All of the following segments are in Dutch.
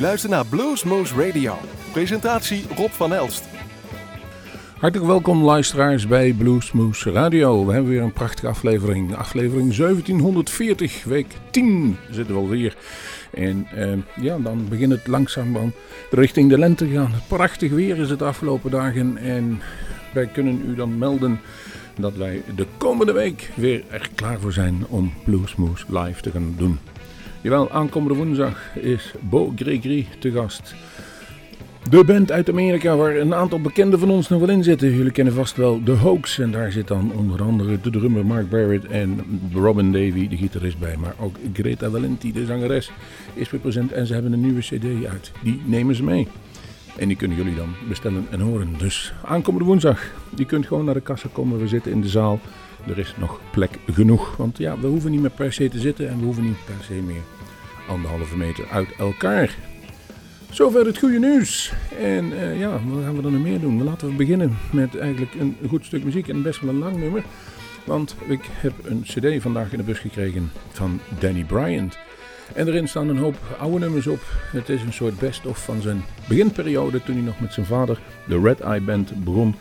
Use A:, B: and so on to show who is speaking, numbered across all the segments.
A: luistert naar Bluesmoose Radio. Presentatie Rob van Elst.
B: Hartelijk welkom luisteraars bij Bluesmoose Radio. We hebben weer een prachtige aflevering. Aflevering 1740, week 10 zitten we alweer. En eh, ja, dan begint het langzaam richting de lente te gaan. Prachtig weer is het de afgelopen dagen. En wij kunnen u dan melden dat wij de komende week weer er klaar voor zijn om Bluesmoose live te gaan doen. Jawel, aankomende woensdag is Bo Gregory te gast. De band uit Amerika waar een aantal bekenden van ons nog wel in zitten. Jullie kennen vast wel The Hoax. En daar zit dan onder andere de drummer Mark Barrett en Robin Davy, de gitarist bij. Maar ook Greta Valenti, de zangeres, is weer present. En ze hebben een nieuwe cd uit. Die nemen ze mee. En die kunnen jullie dan bestellen en horen. Dus aankomende woensdag. Je kunt gewoon naar de kassa komen. We zitten in de zaal. Er is nog plek genoeg. Want ja, we hoeven niet meer per se te zitten. En we hoeven niet per se meer anderhalve meter uit elkaar. Zover het goede nieuws. En uh, ja, wat gaan we dan nog meer doen? Laten we beginnen met eigenlijk een goed stuk muziek en best wel een lang nummer. Want ik heb een cd vandaag in de bus gekregen van Danny Bryant. En erin staan een hoop oude nummers op. Het is een soort best-of van zijn beginperiode toen hij nog met zijn vader, de Red Eye Band, begon.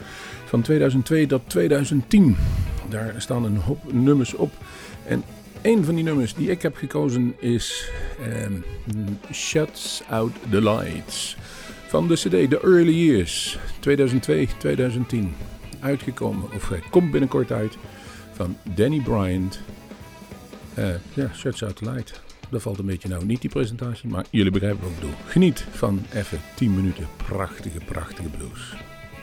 B: Van 2002 tot 2010. Daar staan een hoop nummers op. En een van die nummers die ik heb gekozen is um, Shuts Out the Lights. Van de CD The Early Years 2002-2010. Uitgekomen, of hij komt binnenkort uit, van Danny Bryant. Uh, ja, Shuts Out the Light. Dat valt een beetje nou niet die presentatie, maar jullie begrijpen wat ik bedoel. Geniet van even 10 minuten prachtige, prachtige blues.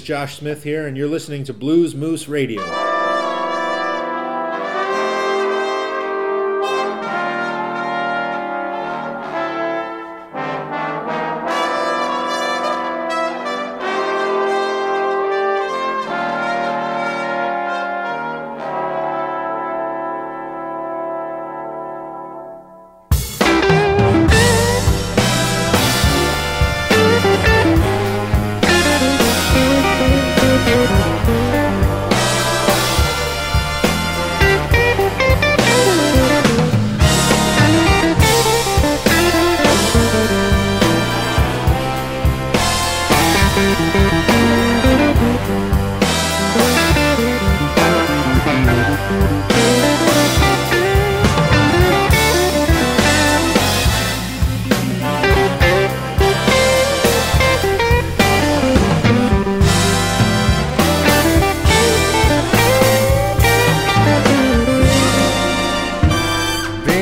C: Is Josh Smith here, and you're listening to Blues Moose Radio.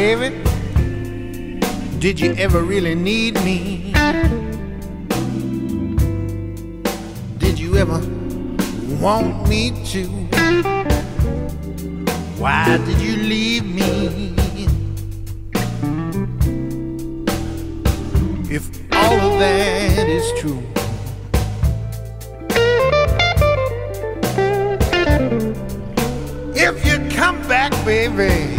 D: Baby, did you ever really need me? Did you ever want me to? Why did you leave me? If all of that is true, if you come back, baby.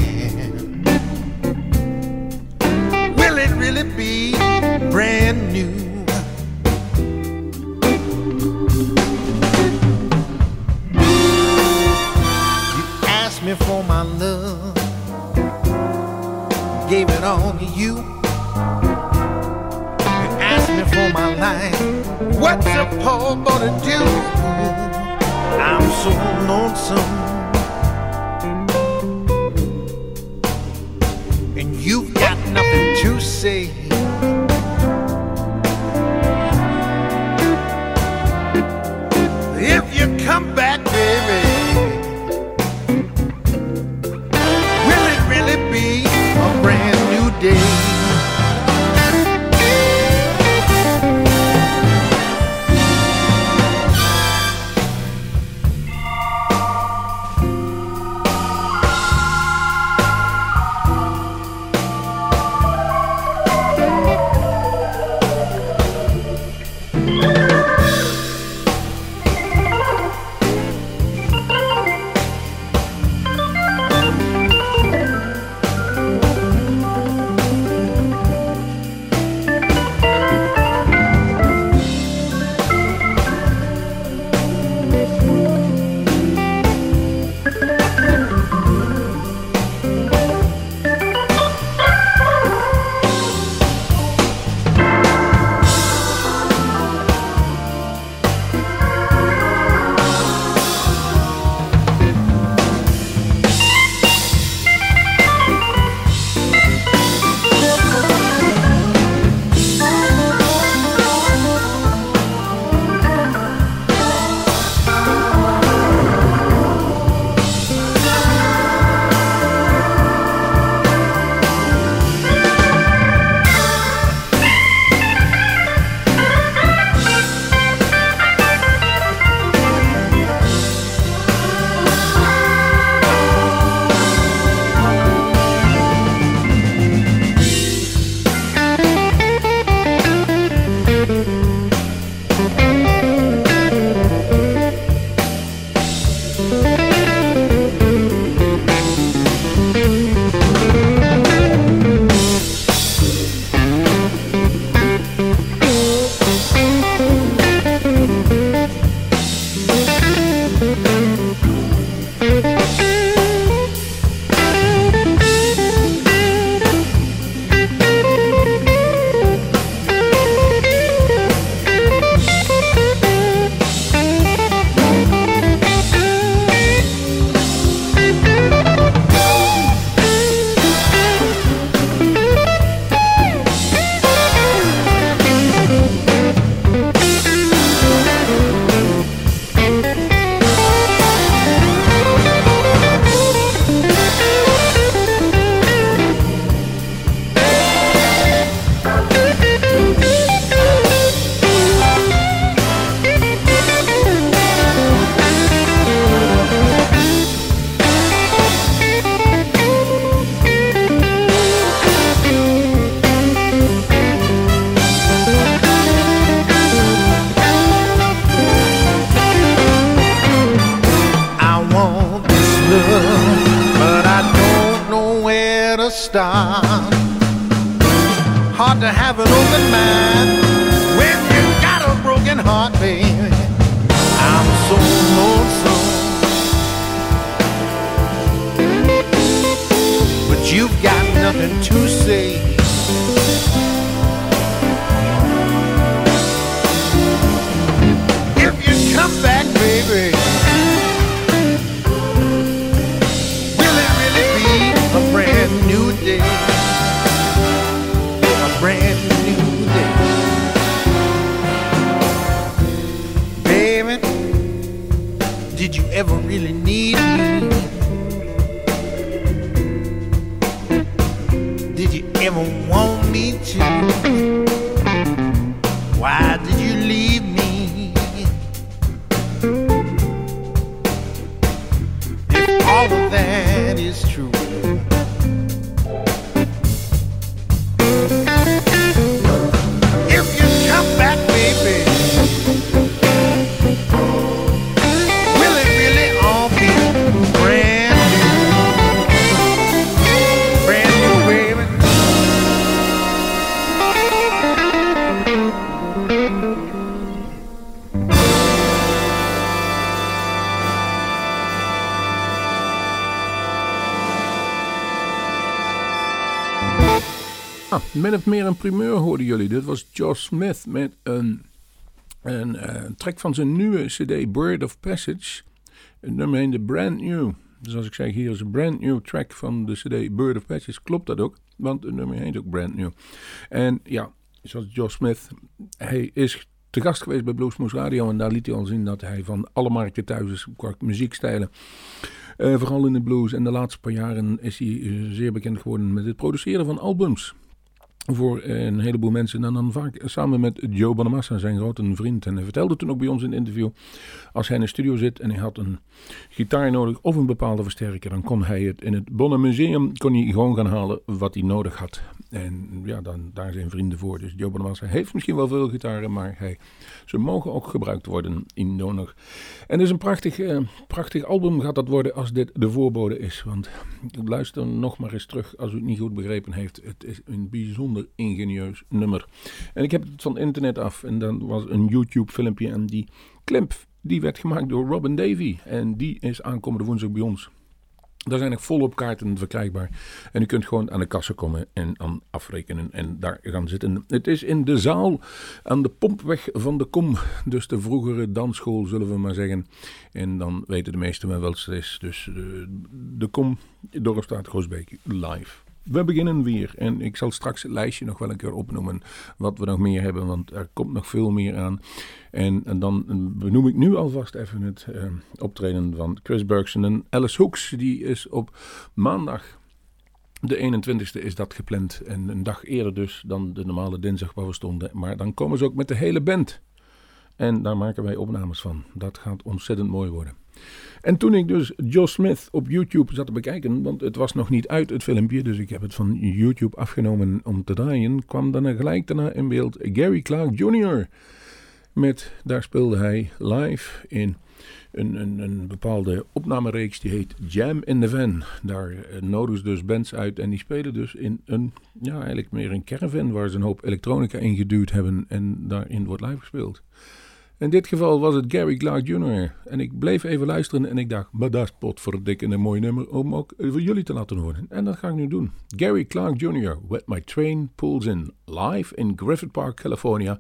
D: You. You asked me for my life, what's a poor gonna do? I'm so lonesome. and you've got nothing to say. If you come back,
B: Min of meer een primeur hoorden jullie. Dit was Josh Smith met een, een, eh, track van zijn nieuwe CD Bird of Passage. Nummer heette Brand New. Dus als ik zeg hier is een brand new track van de CD Bird of Passage, klopt dat ook. Want het nummer heet ook Brand New. En ja, zoals Josh Smith, hij is te gast geweest bij Bluesmoose Radio. En daar liet hij al zien dat hij van alle markten thuis is qua muziekstijlen. Eh, vooral in de blues. En de laatste paar jaren is hij zeer bekend geworden met het produceren van albums voor een heleboel mensen. En dan vaak samen met Joe Bonamassa, zijn grote vriend. En hij vertelde toen ook bij ons in het interview. Als hij in de studio zit en hij had een gitaar nodig of een bepaalde versterker. Dan kon hij het in het Bonne Museum kon hij gewoon gaan halen wat hij nodig had. En ja, dan, daar zijn vrienden voor. Dus Joe Bonamassa heeft misschien wel veel gitaren. Maar hij, ze mogen ook gebruikt worden in Donor. En het is een prachtig, eh, prachtig album gaat dat worden als dit de voorbode is. Want luister nog maar eens terug als u het niet goed begrepen heeft. Het is een bijzonder ingenieus nummer. En ik heb het van internet af en dan was een YouTube filmpje en die klimp die werd gemaakt door Robin Davy. En die is aankomende woensdag bij ons. Daar zijn nog volop kaarten verkrijgbaar. En u kunt gewoon aan de kassen komen en dan afrekenen en daar gaan zitten. Het is in de zaal aan de pompweg van de Kom. Dus de vroegere dansschool, zullen we maar zeggen. En dan weten de meesten wel wat het is. Dus de, de Kom, Dorpstraat Groesbeek, live. We beginnen weer en ik zal straks het lijstje nog wel een keer opnoemen wat we nog meer hebben, want er komt nog veel meer aan. En, dan benoem ik nu alvast even het eh, optreden van Chris Bergson en Alice Hooks. Die is op maandag, de 21ste, is dat gepland. En een dag eerder dus dan de normale dinsdag waar we stonden. Maar dan komen ze ook met de hele band. En daar maken wij opnames van. Dat gaat ontzettend mooi worden. En toen ik dus Josh Smith op YouTube zat te bekijken, want het was nog niet uit het filmpje, dus ik heb het van YouTube afgenomen om te draaien, kwam dan gelijk daarna in beeld Gary Clark Jr. Met, daar speelde hij live in een, een, een bepaalde opnamereeks die heet Jam in the Van. Daar eh, nodigen ze dus bands uit en die spelen dus in een, ja eigenlijk meer een caravan waar ze een hoop elektronica ingeduwd hebben en daarin wordt live gespeeld. In dit geval was het Gary Clark Jr. En ik bleef even luisteren en ik dacht, maar dat is potverdikke een mooi nummer om ook voor jullie te laten horen. En dat ga ik nu doen. Gary Clark Jr. When My Train Pulls In. Live in Griffith Park, California.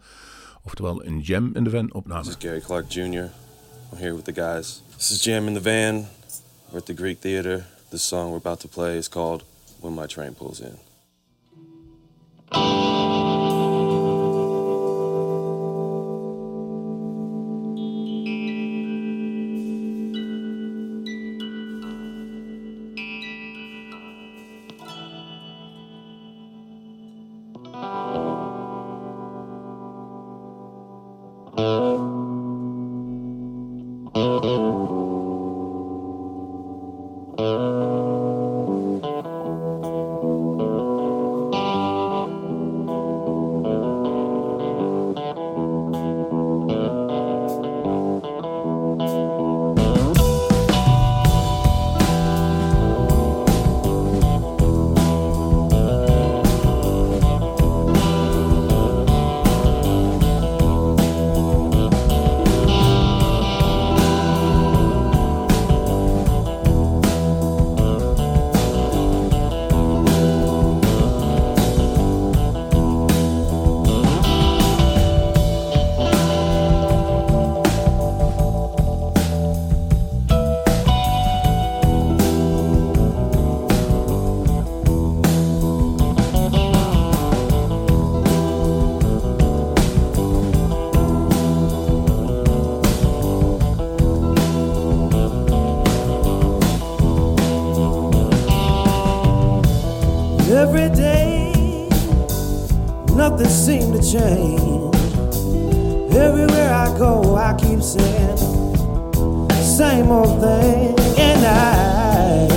B: Oftewel een Jam in the Van opname.
E: This is Gary Clark Jr. I'm here with the guys. This is Jam in the Van. We're at the Greek Theater. This song we're about to play is called When My Train Pulls In.
F: change. Everywhere I go, I keep saying same old thing, and I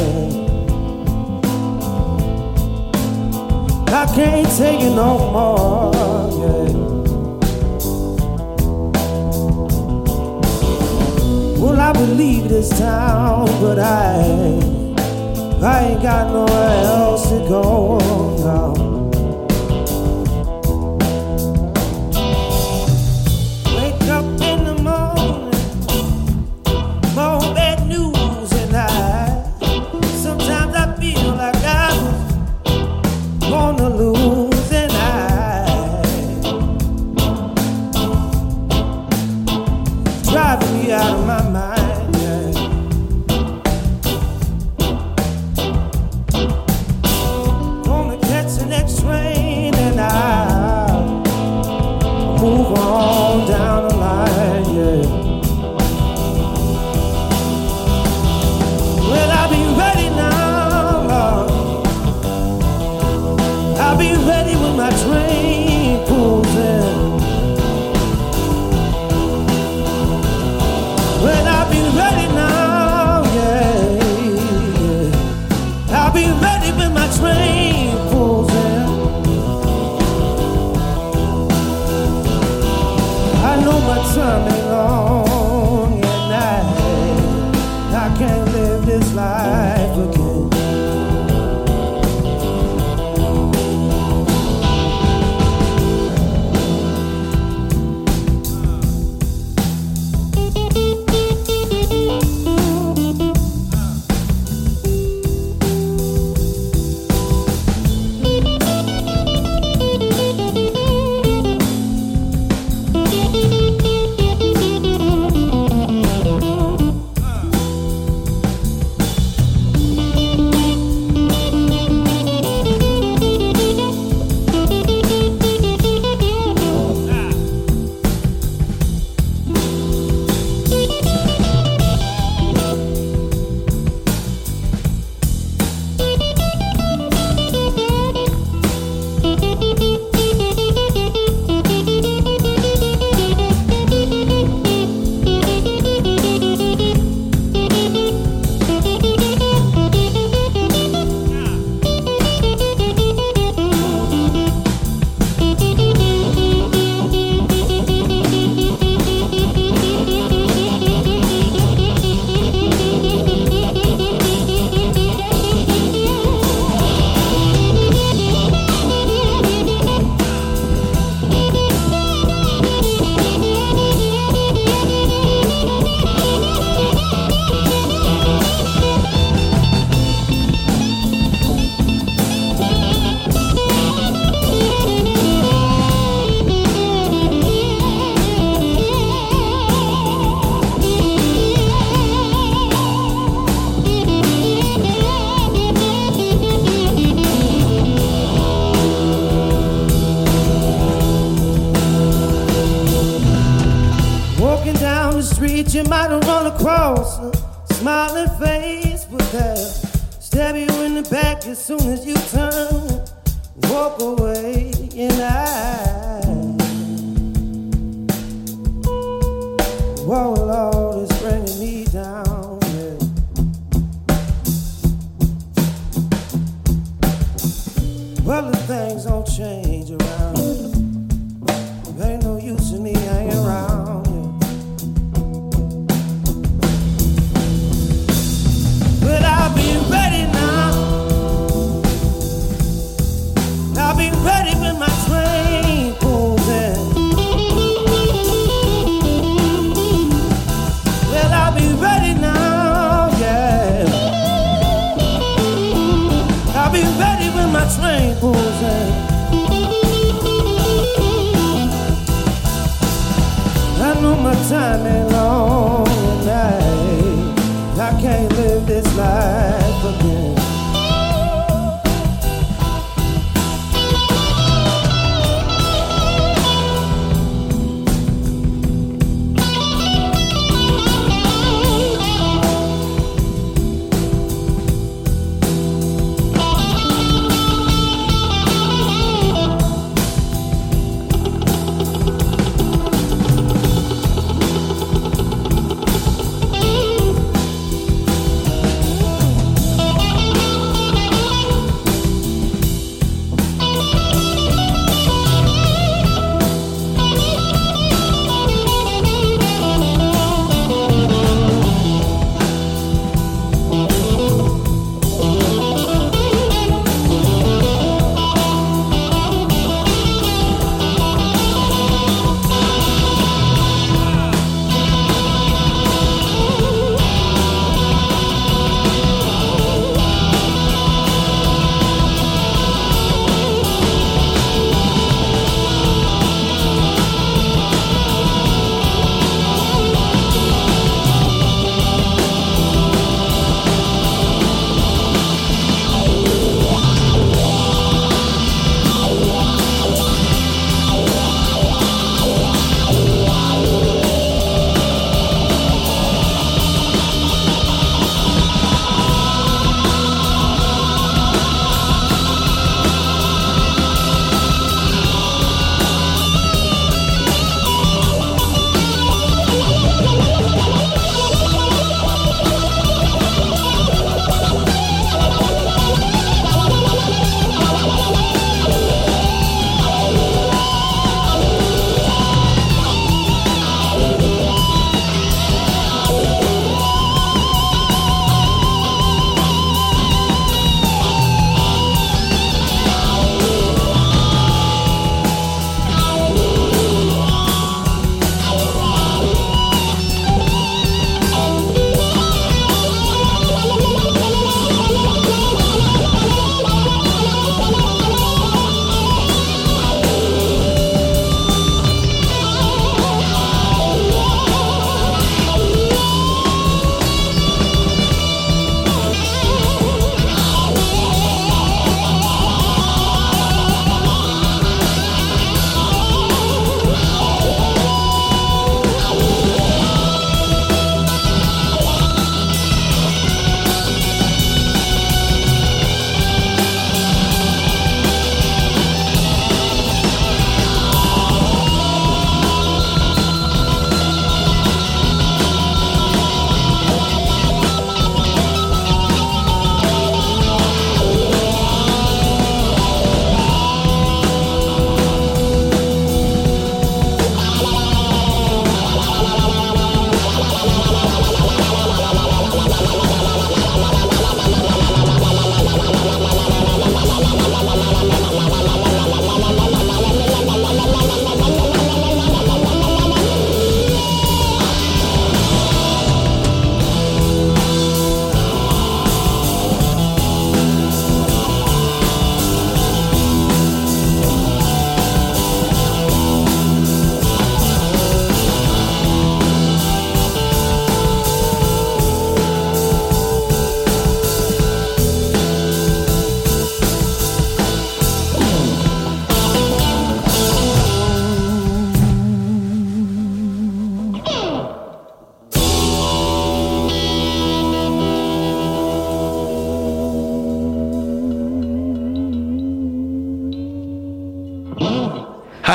F: I can't take it no more. Yeah. Well, I believe this town, but I I ain't got nowhere else to go. move on down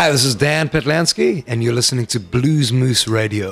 G: Hi, this is Dan Petlansky, and you're listening to Blues Moose Radio.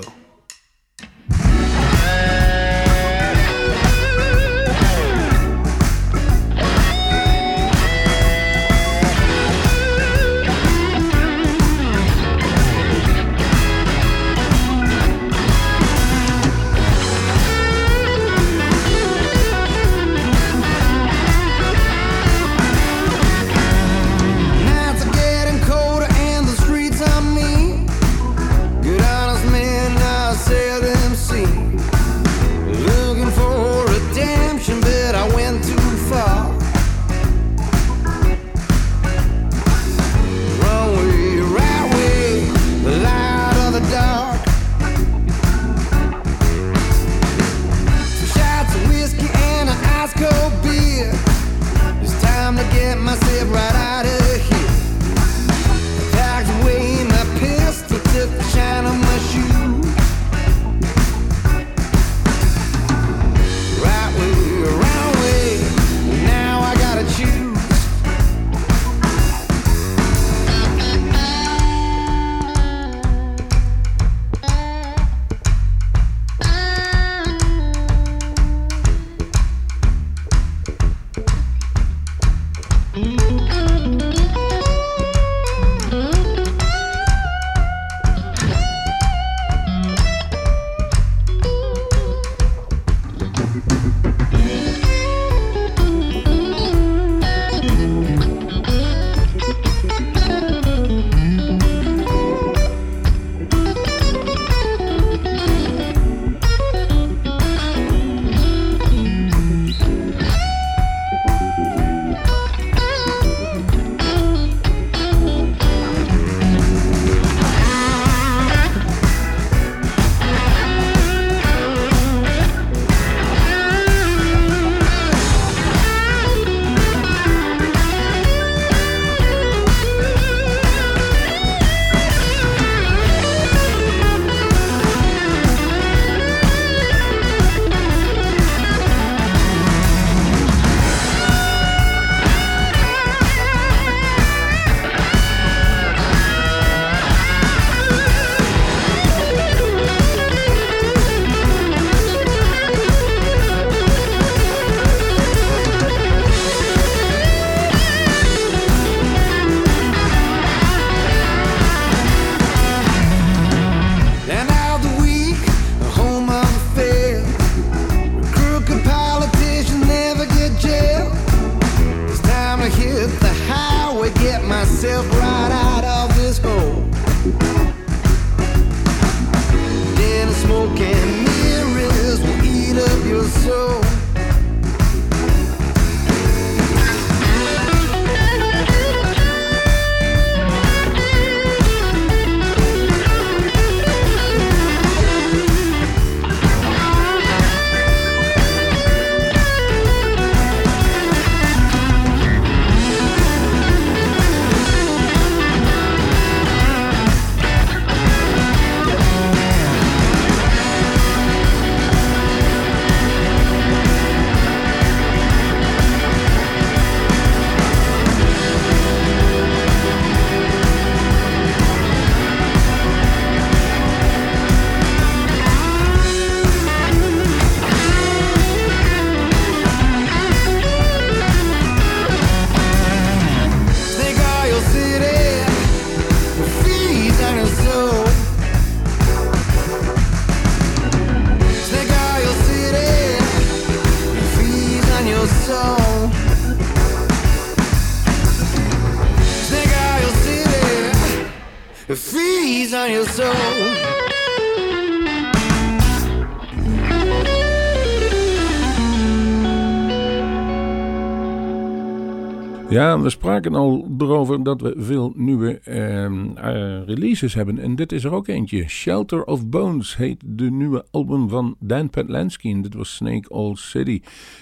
B: We spraken al erover dat we veel nieuwe ehm, eh, releases hebben. En dit is er ook eentje. Shelter of Bones heet de nieuwe album van Dan Petlansky. En dit was Snake All City.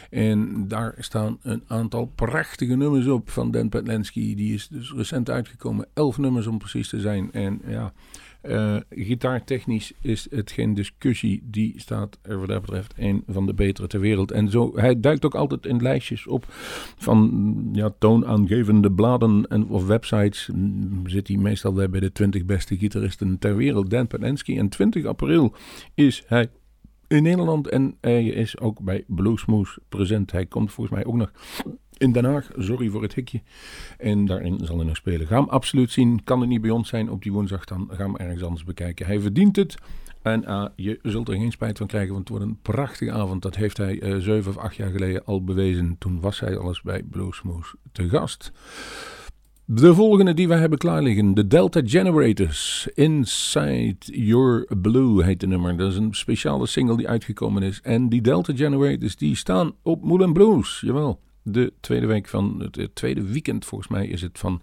B: En daar staan een aantal prachtige nummers op van Dan Petlansky. Die is dus recent uitgekomen. Elf nummers om precies te zijn. En ja, Eh, gitaartechnisch is het geen discussie. Die staat er wat dat betreft een van de betere ter wereld. En zo, hij duikt ook altijd in lijstjes op van ja, toonaangevende bladen en, of websites. Zit hij meestal bij de 20 beste gitaristen ter wereld. Dan Penensky. En 20 april is hij in Nederland en hij is ook bij Bluesmoose present. Hij komt volgens mij ook nog in Den Haag. Sorry voor het hikje. En daarin zal hij nog spelen. Ga hem absoluut zien. Kan het niet bij ons zijn op die woensdag, dan ga hem ergens anders bekijken. Hij verdient het. En ah, je zult er geen spijt van krijgen, want het wordt een prachtige avond. Dat heeft hij eh, zeven of acht jaar geleden al bewezen. Toen was hij alles bij Bluesmoose te gast. De volgende die we hebben klaar liggen. De Delta Generators. Inside Your Blue heet de nummer. Dat is een speciale single die uitgekomen is. En die Delta Generators die staan op Moulin Blues. Jawel. De tweede week van het, tweede weekend volgens mij is het van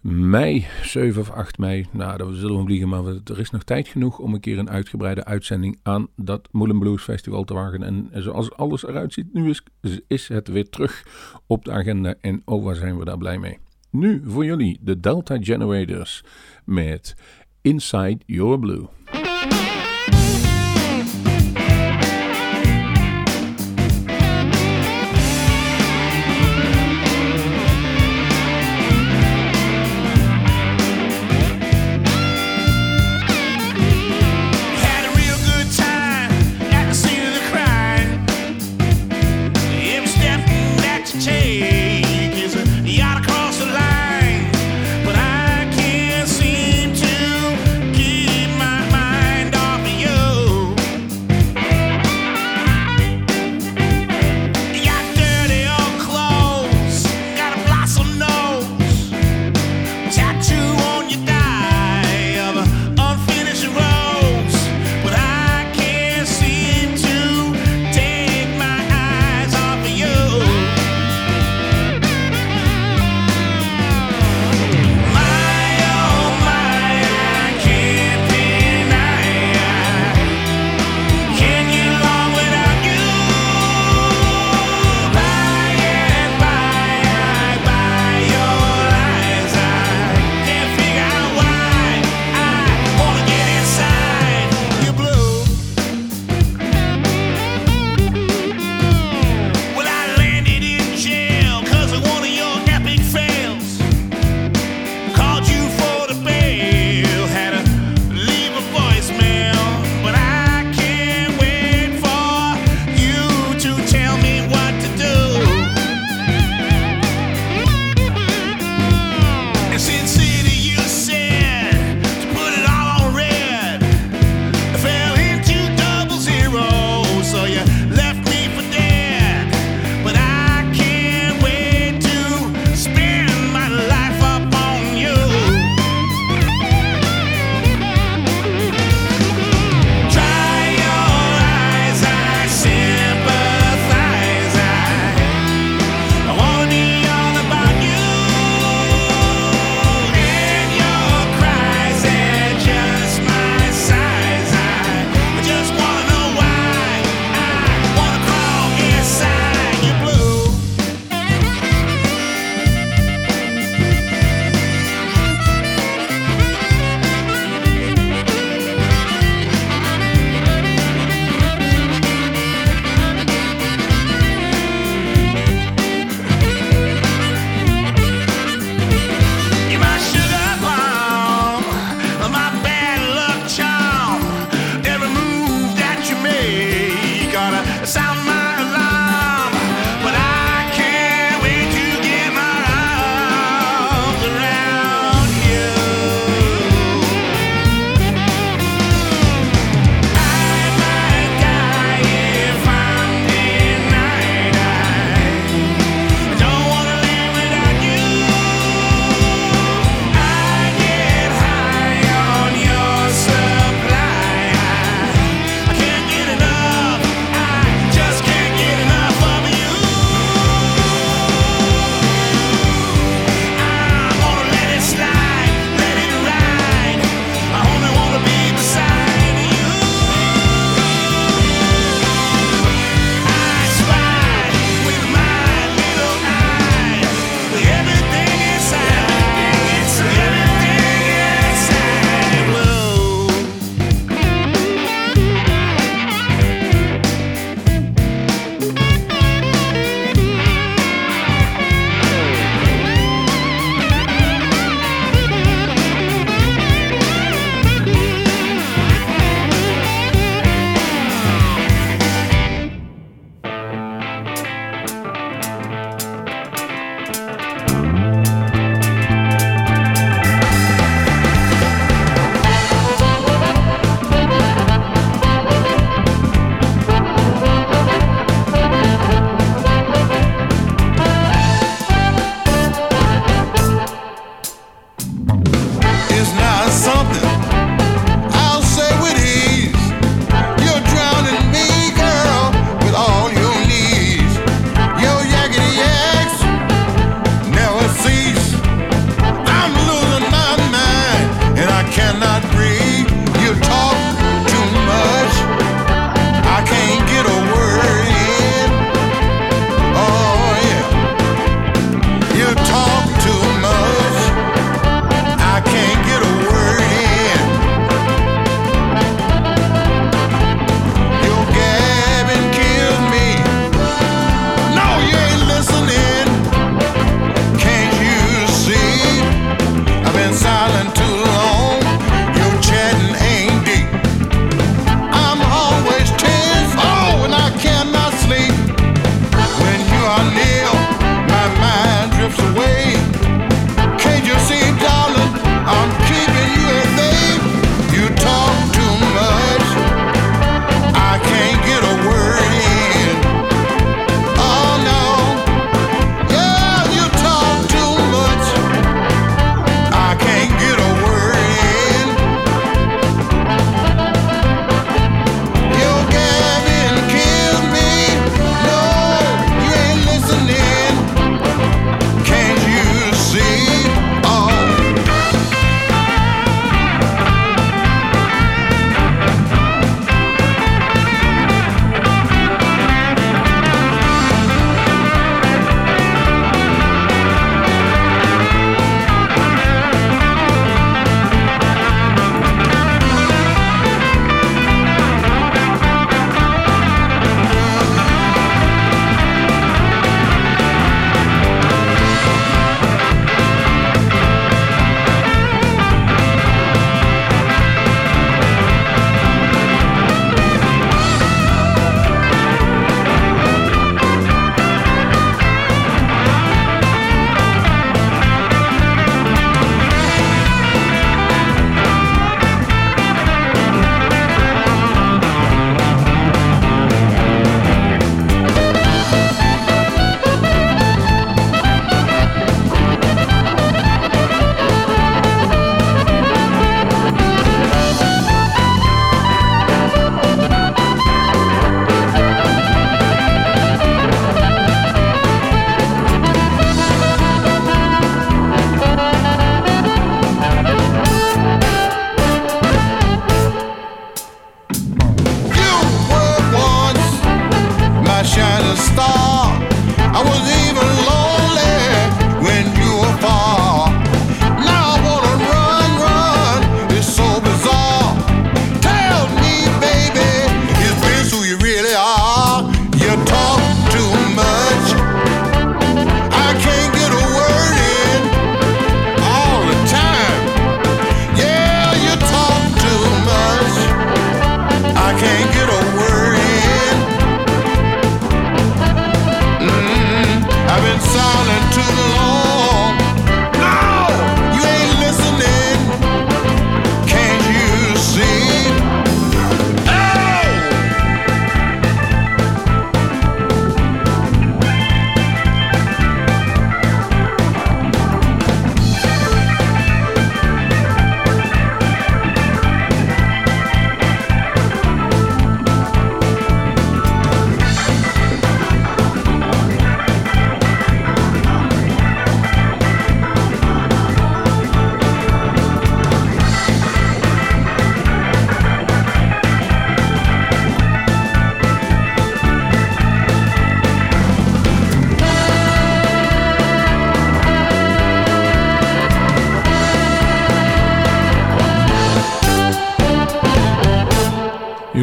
B: mei, 7 of 8 mei. Nou, dat zullen we vliegen, maar er is nog tijd genoeg om een keer een uitgebreide uitzending aan dat Moulin Blues Festival te wagen. En zoals alles eruit ziet nu is, is het weer terug op de agenda. En oh, waar zijn we daar blij mee. Nu voor jullie de Delta Generators met Inside Your Blue.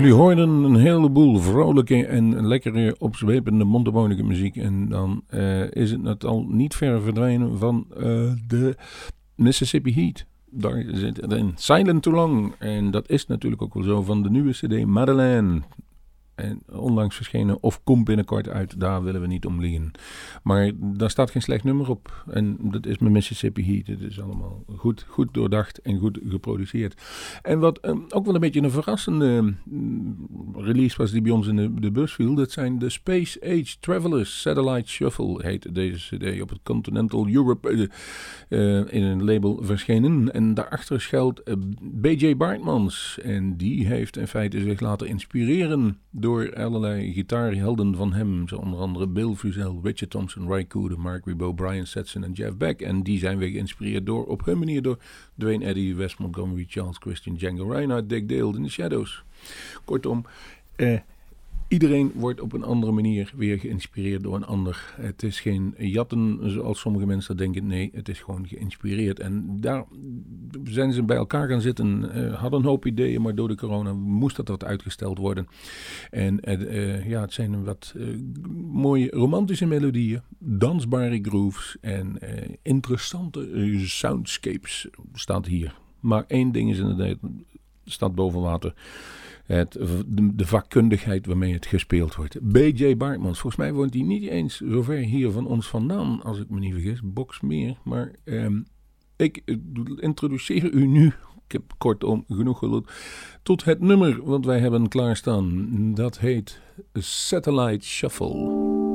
B: Jullie hoorden een heleboel vrolijke en lekkere opzwepende mondharmonica muziek. En dan eh, is het net al niet ver verdwenen van eh, de Mississippi Heat. Daar zit het in. Silent Too Long. En dat is natuurlijk ook wel zo van de nieuwe CD Madeleine. Onlangs verschenen of komt binnenkort uit, daar willen we niet om liegen. Maar daar staat geen slecht nummer op. En dat is mijn Mississippi Heat. Het is allemaal goed, goed doordacht en goed geproduceerd. En wat eh, ook wel een beetje een verrassende mm, release was die bij ons in de, de bus viel. Dat zijn de Space Age Travelers Satellite Shuffle heet deze cd op het Continental Europe eh, eh, in een label verschenen. En daarachter schuilt eh, BJ Bartmans. En die heeft in feite zich laten inspireren door allerlei gitaarhelden van hem. Zo onder andere Bill Frisell, Richard Thompson, Ray Cooder, Mark Ribot, Brian Setson en Jeff Beck. En die zijn weer geïnspireerd door, op hun manier door Dwayne Eddy, Wes Montgomery, Charles Christian, Django Reinhardt, Dick Dale in The Shadows. Kortom, eh, Iedereen wordt op een andere manier weer geïnspireerd door een ander. Het is geen jatten zoals sommige mensen denken. Nee, het is gewoon geïnspireerd. En daar zijn ze bij elkaar gaan zitten. eh, hadden een hoop ideeën, maar door de corona moest dat wat uitgesteld worden. En eh, eh, ja, het zijn wat mooie romantische melodieën, dansbare grooves en interessante soundscapes staat hier. Maar één ding is inderdaad, staat boven water. Het, de, vakkundigheid waarmee het gespeeld wordt. B.J. Bartmans, volgens mij woont hij niet eens zo ver hier van ons vandaan, als ik me niet vergis. Boksmeer. Maar ehm, ik introduceer u nu, ik heb kortom genoeg geluld, tot het nummer wat wij hebben klaarstaan. Dat heet Satellite Shuffle.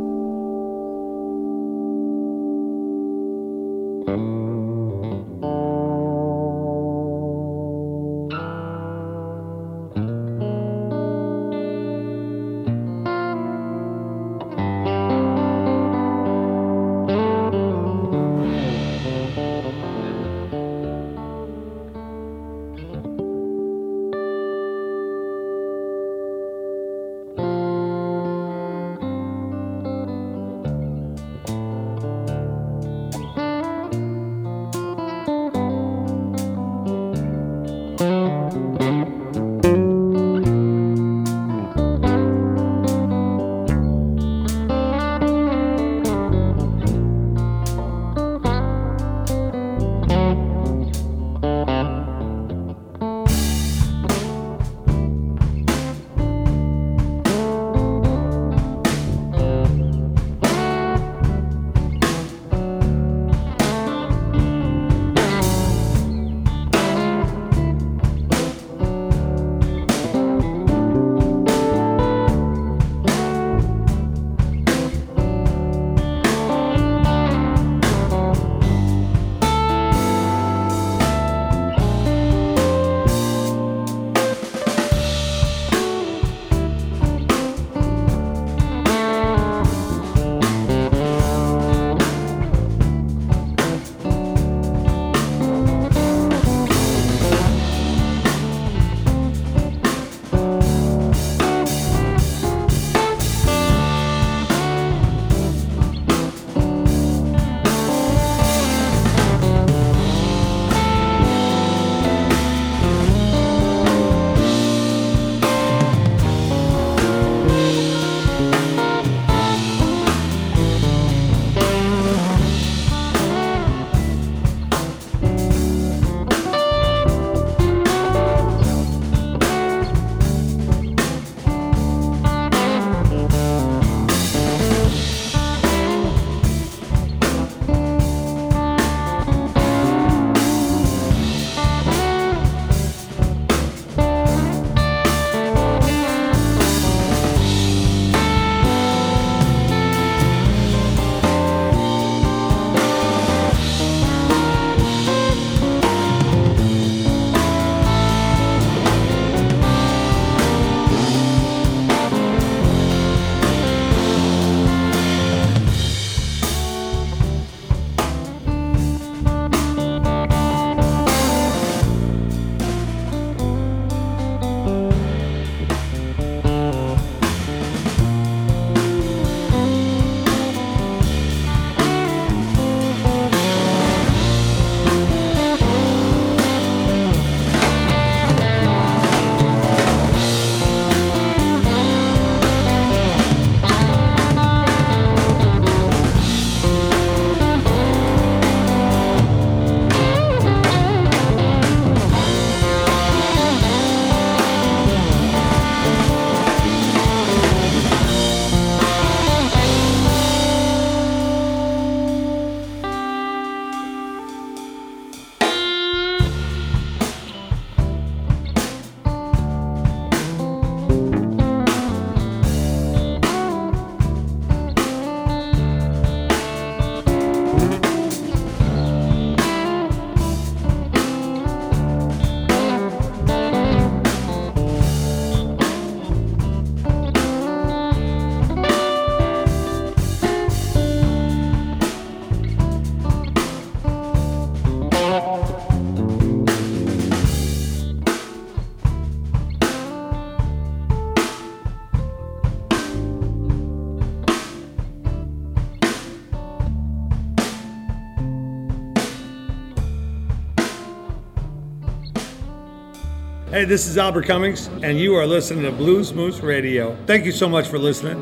H: Hey, this is Albert Cummings, and you are listening to Blues Moose Radio. Thank you so much for listening.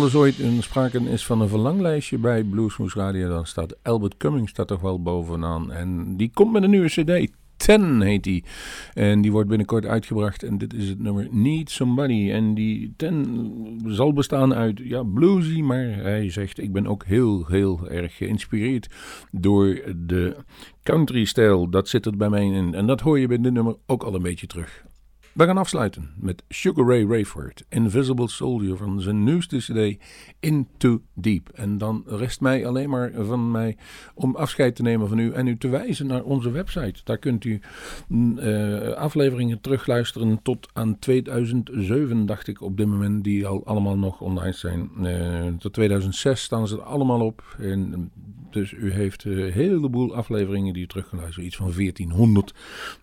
B: Alles ooit in spraken is van een verlanglijstje bij Bluesmoose Radio, dan staat Albert Cummings daar toch wel bovenaan. En die komt met een nieuwe cd. Ten heet die. En die wordt binnenkort uitgebracht. En dit is het nummer Need Somebody. En die Ten zal bestaan uit ja, bluesy. Maar hij zegt: Ik ben ook heel, heel erg geïnspireerd door de country-stijl. Dat zit er bij mij in. En dat hoor je bij dit nummer ook al een beetje terug. We gaan afsluiten met Sugar Ray Rayford, Invisible Soldier van zijn nieuwste CD Into Deep. En dan rest mij alleen maar van mij om afscheid te nemen van u en u te wijzen naar onze website. Daar kunt u mm, eh, afleveringen terugluisteren tot aan 2007, dacht ik op dit moment, die al allemaal nog online zijn. Eh, tot 2006 staan ze er allemaal op. En, dus u heeft een heleboel afleveringen die u terug kan luisteren, iets van 1400.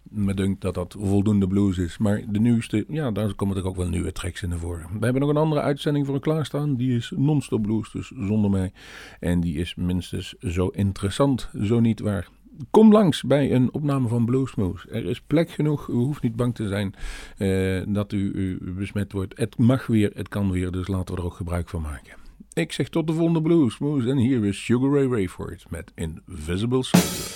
B: Me dunkt dat dat voldoende blues is. Maar de nieuwste, ja, daar komen er ook wel nieuwe tracks in naar voren. We hebben nog een andere uitzending voor u klaarstaan. Die is non-stop blues, dus zonder mij. En die is minstens zo interessant, zo niet waar. Kom langs bij een opname van Bluesmoose. Er is plek genoeg. U hoeft niet bang te zijn eh, dat u besmet wordt. Het mag weer, het kan weer, dus laten we er ook gebruik van maken. Ik zeg tot de volgende Bluesmoose. En hier is Sugar Ray Rayford met Invisible Soldier.